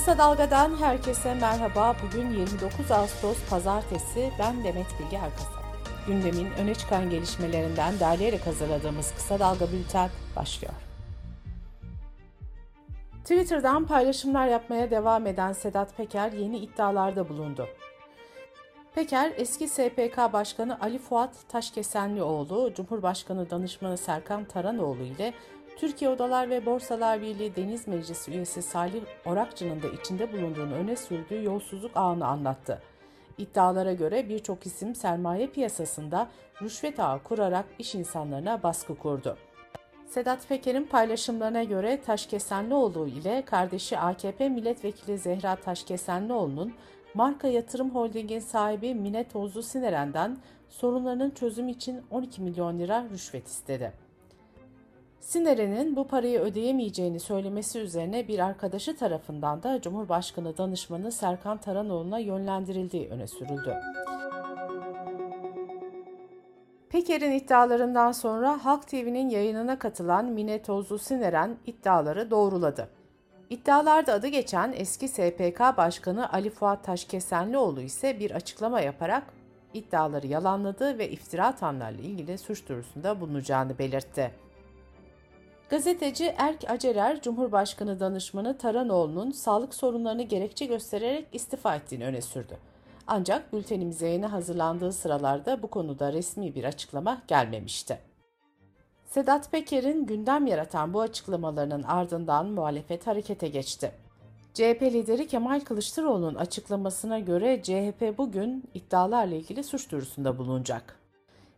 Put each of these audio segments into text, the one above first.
Kısa Dalga'dan herkese merhaba. Bugün 29 Ağustos Pazartesi. Ben Demet Bilge Erkasap. Gündemin öne çıkan gelişmelerinden derleyerek hazırladığımız Kısa Dalga Bülten başlıyor. Twitter'dan paylaşımlar yapmaya devam eden Sedat Peker yeni iddialarda bulundu. Peker, eski SPK Başkanı Ali Fuat Taşkesenlioğlu, Cumhurbaşkanı Danışmanı Serkan Taranoğlu ile Türkiye Odalar ve Borsalar Birliği Deniz Meclisi üyesi Salih Orakçı'nın da içinde bulunduğunu öne sürdüğü yolsuzluk ağını anlattı. İddialara göre birçok isim sermaye piyasasında rüşvet ağı kurarak iş insanlarına baskı kurdu. Sedat Peker'in paylaşımlarına göre Taşkesenlioğlu ile kardeşi AKP milletvekili Zehra Taşkesenlioğlu'nun marka yatırım holdingin sahibi Mine Tozlu Sineren'den sorunlarının çözümü için 12 milyon lira rüşvet istedi. Sineren'in bu parayı ödeyemeyeceğini söylemesi üzerine bir arkadaşı tarafından da Cumhurbaşkanı danışmanı Serkan Taranoğlu'na yönlendirildiği öne sürüldü. Peker'in iddialarından sonra Halk TV'nin yayınına katılan Mine Tozlu Sineren iddiaları doğruladı. İddialarda adı geçen eski SPK Başkanı Ali Fuat Taşkesenlioğlu ise bir açıklama yaparak iddiaları yalanladı ve iftira atanlarla ilgili suç duyurusunda bulunacağını belirtti. Gazeteci Erk Acerer, Cumhurbaşkanı danışmanı Taranoğlu'nun sağlık sorunlarını gerekçe göstererek istifa ettiğini öne sürdü. Ancak bültenimize yeni hazırlandığı sıralarda bu konuda resmi bir açıklama gelmemişti. Sedat Peker'in gündem yaratan bu açıklamalarının ardından muhalefet harekete geçti. CHP lideri Kemal Kılıçdaroğlu'nun açıklamasına göre CHP bugün iddialarla ilgili suç duyurusunda bulunacak.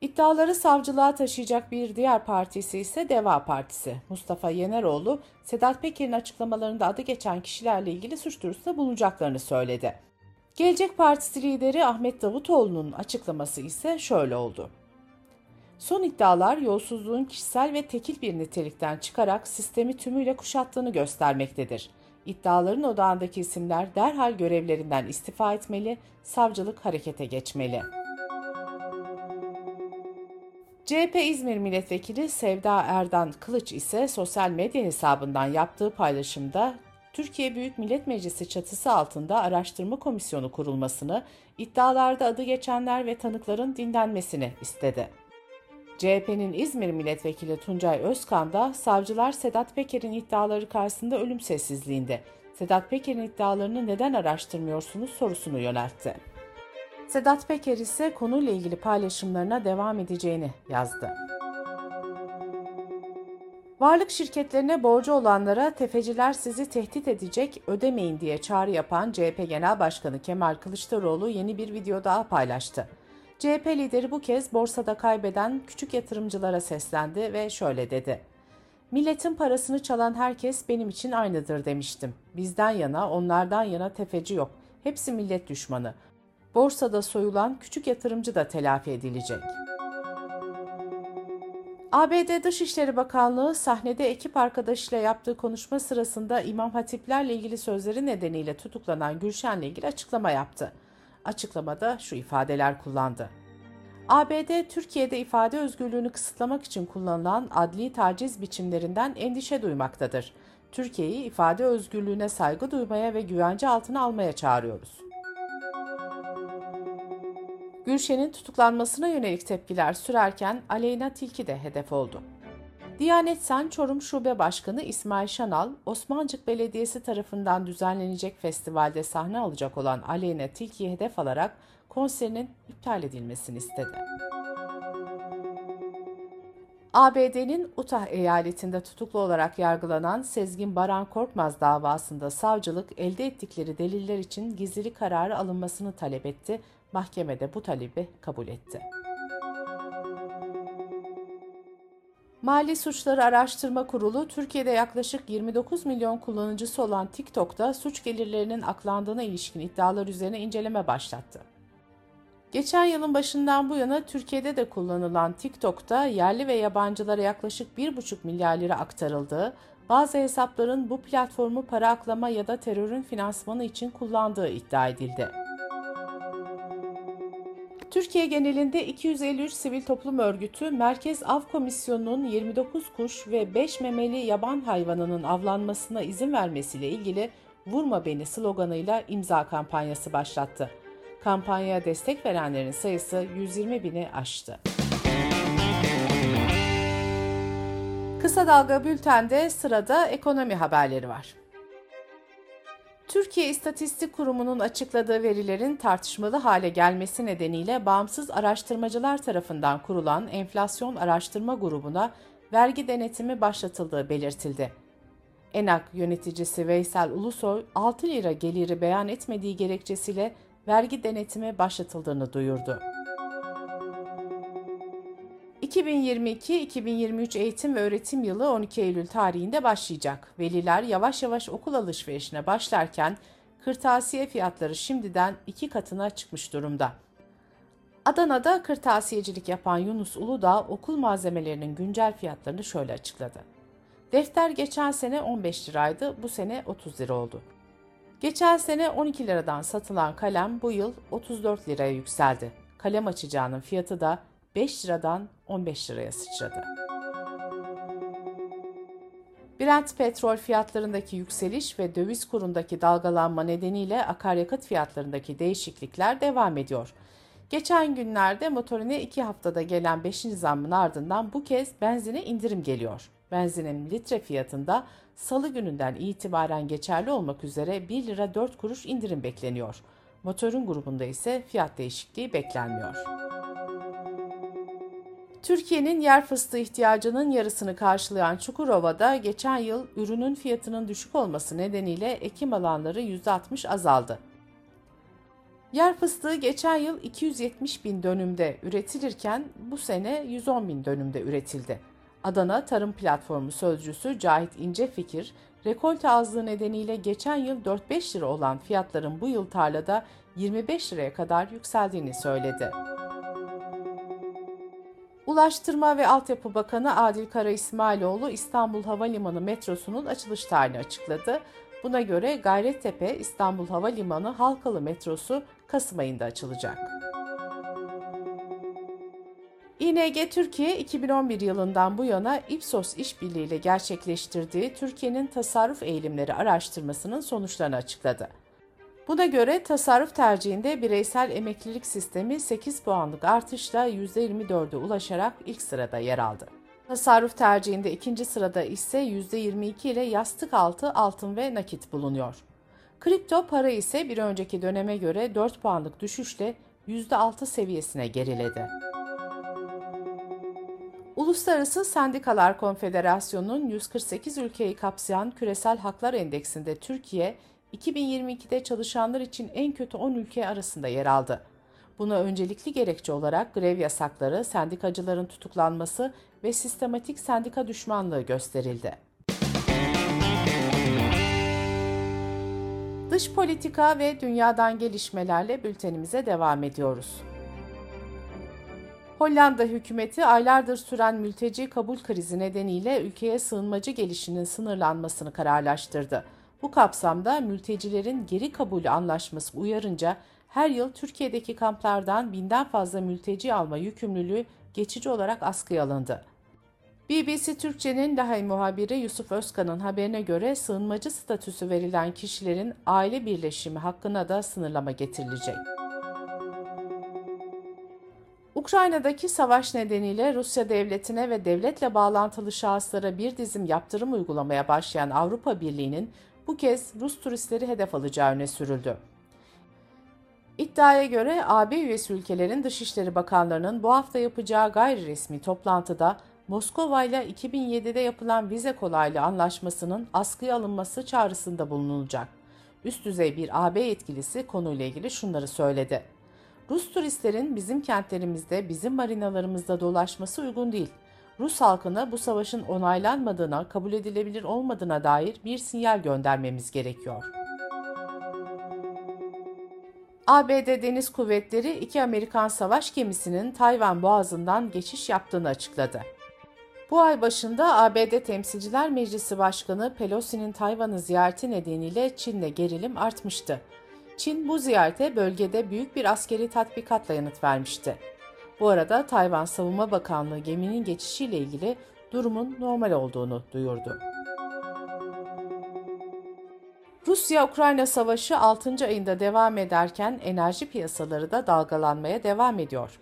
İddiaları savcılığa taşıyacak bir diğer partisi ise Deva Partisi. Mustafa Yeneroğlu, Sedat Peker'in açıklamalarında adı geçen kişilerle ilgili suç duyurusunda bulunacaklarını söyledi. Gelecek Partisi lideri Ahmet Davutoğlu'nun açıklaması ise şöyle oldu. Son iddialar yolsuzluğun kişisel ve tekil bir nitelikten çıkarak sistemi tümüyle kuşattığını göstermektedir. İddiaların odağındaki isimler derhal görevlerinden istifa etmeli, savcılık harekete geçmeli. CHP İzmir Milletvekili Sevda Erdan Kılıç ise sosyal medya hesabından yaptığı paylaşımda Türkiye Büyük Millet Meclisi çatısı altında araştırma komisyonu kurulmasını, iddialarda adı geçenler ve tanıkların dinlenmesini istedi. CHP'nin İzmir Milletvekili Tuncay Özkan da savcılar Sedat Peker'in iddiaları karşısında ölüm sessizliğinde. Sedat Peker'in iddialarını neden araştırmıyorsunuz sorusunu yöneltti. Sedat Peker ise konuyla ilgili paylaşımlarına devam edeceğini yazdı. Varlık şirketlerine borcu olanlara tefeciler sizi tehdit edecek ödemeyin diye çağrı yapan CHP Genel Başkanı Kemal Kılıçdaroğlu yeni bir video daha paylaştı. CHP lideri bu kez borsada kaybeden küçük yatırımcılara seslendi ve şöyle dedi. Milletin parasını çalan herkes benim için aynıdır demiştim. Bizden yana, onlardan yana tefeci yok. Hepsi millet düşmanı. Borsada soyulan küçük yatırımcı da telafi edilecek. ABD Dışişleri Bakanlığı sahnede ekip arkadaşıyla yaptığı konuşma sırasında İmam Hatiplerle ilgili sözleri nedeniyle tutuklanan Gülşen'le ilgili açıklama yaptı. Açıklamada şu ifadeler kullandı. ABD, Türkiye'de ifade özgürlüğünü kısıtlamak için kullanılan adli taciz biçimlerinden endişe duymaktadır. Türkiye'yi ifade özgürlüğüne saygı duymaya ve güvence altına almaya çağırıyoruz. Gülşen'in tutuklanmasına yönelik tepkiler sürerken Aleyna Tilki de hedef oldu. Diyanet Sen Çorum Şube Başkanı İsmail Şanal, Osmancık Belediyesi tarafından düzenlenecek festivalde sahne alacak olan Aleyna Tilki'yi hedef alarak konserinin iptal edilmesini istedi. ABD'nin Utah eyaletinde tutuklu olarak yargılanan Sezgin Baran Korkmaz davasında savcılık elde ettikleri deliller için gizlilik kararı alınmasını talep etti Mahkemede bu talebi kabul etti. Mali Suçları Araştırma Kurulu, Türkiye'de yaklaşık 29 milyon kullanıcısı olan TikTok'ta suç gelirlerinin aklandığına ilişkin iddialar üzerine inceleme başlattı. Geçen yılın başından bu yana Türkiye'de de kullanılan TikTok'ta yerli ve yabancılara yaklaşık 1,5 milyar lira aktarıldığı, bazı hesapların bu platformu para aklama ya da terörün finansmanı için kullandığı iddia edildi. Türkiye genelinde 253 sivil toplum örgütü Merkez Av Komisyonu'nun 29 kuş ve 5 memeli yaban hayvanının avlanmasına izin vermesiyle ilgili Vurma Beni sloganıyla imza kampanyası başlattı. Kampanyaya destek verenlerin sayısı 120 bini aştı. Kısa Dalga Bülten'de sırada ekonomi haberleri var. Türkiye İstatistik Kurumu'nun açıkladığı verilerin tartışmalı hale gelmesi nedeniyle bağımsız araştırmacılar tarafından kurulan enflasyon araştırma grubuna vergi denetimi başlatıldığı belirtildi. ENAK yöneticisi Veysel Ulusoy 6 lira geliri beyan etmediği gerekçesiyle vergi denetimi başlatıldığını duyurdu. 2022-2023 eğitim ve öğretim yılı 12 Eylül tarihinde başlayacak. Veliler yavaş yavaş okul alışverişine başlarken kırtasiye fiyatları şimdiden iki katına çıkmış durumda. Adana'da kırtasiyecilik yapan Yunus Uludağ okul malzemelerinin güncel fiyatlarını şöyle açıkladı. Defter geçen sene 15 liraydı, bu sene 30 lira oldu. Geçen sene 12 liradan satılan kalem bu yıl 34 liraya yükseldi. Kalem açacağının fiyatı da 5 liradan 15 liraya sıçradı. Brent petrol fiyatlarındaki yükseliş ve döviz kurundaki dalgalanma nedeniyle akaryakıt fiyatlarındaki değişiklikler devam ediyor. Geçen günlerde motorine 2 haftada gelen 5. zammın ardından bu kez benzine indirim geliyor. Benzinin litre fiyatında salı gününden itibaren geçerli olmak üzere 1 lira 4 kuruş indirim bekleniyor. Motorun grubunda ise fiyat değişikliği beklenmiyor. Türkiye'nin yer fıstığı ihtiyacının yarısını karşılayan Çukurova'da geçen yıl ürünün fiyatının düşük olması nedeniyle ekim alanları %60 azaldı. Yer fıstığı geçen yıl 270 bin dönümde üretilirken bu sene 110 bin dönümde üretildi. Adana Tarım Platformu Sözcüsü Cahit İncefikir, rekolte azlığı nedeniyle geçen yıl 4-5 lira olan fiyatların bu yıl tarlada 25 liraya kadar yükseldiğini söyledi. Ulaştırma ve Altyapı Bakanı Adil Kara İsmailoğlu İstanbul Havalimanı metrosunun açılış tarihini açıkladı. Buna göre Gayrettepe İstanbul Havalimanı Halkalı metrosu Kasım ayında açılacak. İNG Türkiye 2011 yılından bu yana Ipsos işbirliğiyle gerçekleştirdiği Türkiye'nin tasarruf eğilimleri araştırmasının sonuçlarını açıkladı. Buna göre tasarruf tercihinde bireysel emeklilik sistemi 8 puanlık artışla %24'e ulaşarak ilk sırada yer aldı. Tasarruf tercihinde ikinci sırada ise %22 ile yastık altı, altın ve nakit bulunuyor. Kripto para ise bir önceki döneme göre 4 puanlık düşüşle %6 seviyesine geriledi. Uluslararası Sendikalar Konfederasyonu'nun 148 ülkeyi kapsayan Küresel Haklar Endeksinde Türkiye, 2022'de çalışanlar için en kötü 10 ülke arasında yer aldı. Buna öncelikli gerekçe olarak grev yasakları, sendikacıların tutuklanması ve sistematik sendika düşmanlığı gösterildi. Dış politika ve dünyadan gelişmelerle bültenimize devam ediyoruz. Hollanda hükümeti aylardır süren mülteci kabul krizi nedeniyle ülkeye sığınmacı gelişinin sınırlanmasını kararlaştırdı. Bu kapsamda mültecilerin geri kabulü anlaşması uyarınca her yıl Türkiye'deki kamplardan binden fazla mülteci alma yükümlülüğü geçici olarak askıya alındı. BBC Türkçe'nin Lahey muhabiri Yusuf Özkan'ın haberine göre sığınmacı statüsü verilen kişilerin aile birleşimi hakkına da sınırlama getirilecek. Ukrayna'daki savaş nedeniyle Rusya devletine ve devletle bağlantılı şahıslara bir dizim yaptırım uygulamaya başlayan Avrupa Birliği'nin bu kez Rus turistleri hedef alacağı öne sürüldü. İddiaya göre AB üyesi ülkelerin Dışişleri Bakanlarının bu hafta yapacağı gayri resmi toplantıda Moskova ile 2007'de yapılan vize kolaylığı anlaşmasının askıya alınması çağrısında bulunulacak. Üst düzey bir AB yetkilisi konuyla ilgili şunları söyledi. Rus turistlerin bizim kentlerimizde, bizim marinalarımızda dolaşması uygun değil. Rus halkına bu savaşın onaylanmadığına, kabul edilebilir olmadığına dair bir sinyal göndermemiz gerekiyor. ABD Deniz Kuvvetleri iki Amerikan savaş gemisinin Tayvan Boğazı'ndan geçiş yaptığını açıkladı. Bu ay başında ABD Temsilciler Meclisi Başkanı Pelosi'nin Tayvan'ı ziyareti nedeniyle Çin'le gerilim artmıştı. Çin bu ziyarete bölgede büyük bir askeri tatbikatla yanıt vermişti. Bu arada Tayvan Savunma Bakanlığı geminin geçişiyle ilgili durumun normal olduğunu duyurdu. Rusya-Ukrayna savaşı 6. ayında devam ederken enerji piyasaları da dalgalanmaya devam ediyor.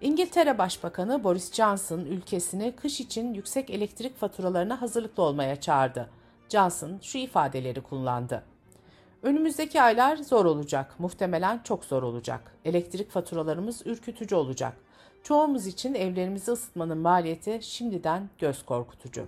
İngiltere Başbakanı Boris Johnson ülkesini kış için yüksek elektrik faturalarına hazırlıklı olmaya çağırdı. Johnson şu ifadeleri kullandı. Önümüzdeki aylar zor olacak, muhtemelen çok zor olacak. Elektrik faturalarımız ürkütücü olacak. Çoğumuz için evlerimizi ısıtmanın maliyeti şimdiden göz korkutucu.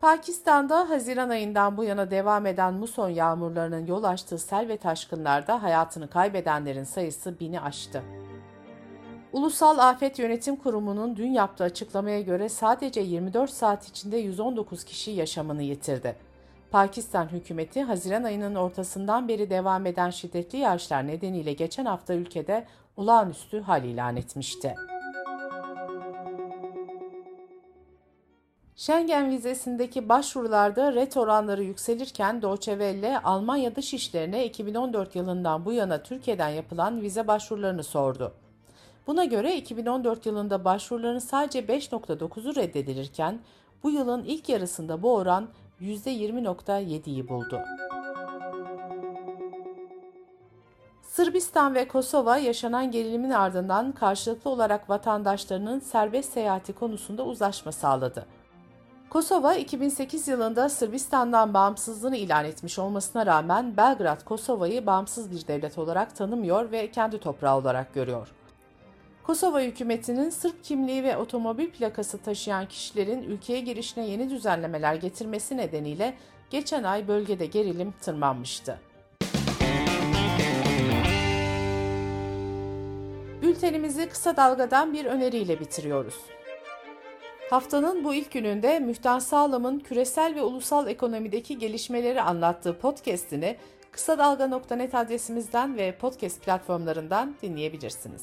Pakistan'da Haziran ayından bu yana devam eden muson yağmurlarının yol açtığı sel ve taşkınlarda hayatını kaybedenlerin sayısı bini aştı. Ulusal Afet Yönetim Kurumu'nun dün yaptığı açıklamaya göre sadece 24 saat içinde 119 kişi yaşamını yitirdi. Pakistan hükümeti Haziran ayının ortasından beri devam eden şiddetli yağışlar nedeniyle geçen hafta ülkede olağanüstü hal ilan etmişti. Schengen vizesindeki başvurularda ret oranları yükselirken Deutsche Welle, Almanya Dışişleri'ne 2014 yılından bu yana Türkiye'den yapılan vize başvurularını sordu. Buna göre 2014 yılında başvuruların sadece 5.9'u reddedilirken bu yılın ilk yarısında bu oran %20.7'yi buldu. Sırbistan ve Kosova yaşanan gerilimin ardından karşılıklı olarak vatandaşlarının serbest seyahati konusunda uzlaşma sağladı. Kosova 2008 yılında Sırbistan'dan bağımsızlığını ilan etmiş olmasına rağmen Belgrad Kosova'yı bağımsız bir devlet olarak tanımıyor ve kendi toprağı olarak görüyor. Kosova hükümetinin Sırp kimliği ve otomobil plakası taşıyan kişilerin ülkeye girişine yeni düzenlemeler getirmesi nedeniyle geçen ay bölgede gerilim tırmanmıştı. Bültenimizi kısa dalgadan bir öneriyle bitiriyoruz. Haftanın bu ilk gününde Müftan Sağlam'ın küresel ve ulusal ekonomideki gelişmeleri anlattığı podcast'ini kısa dalga.net adresimizden ve podcast platformlarından dinleyebilirsiniz.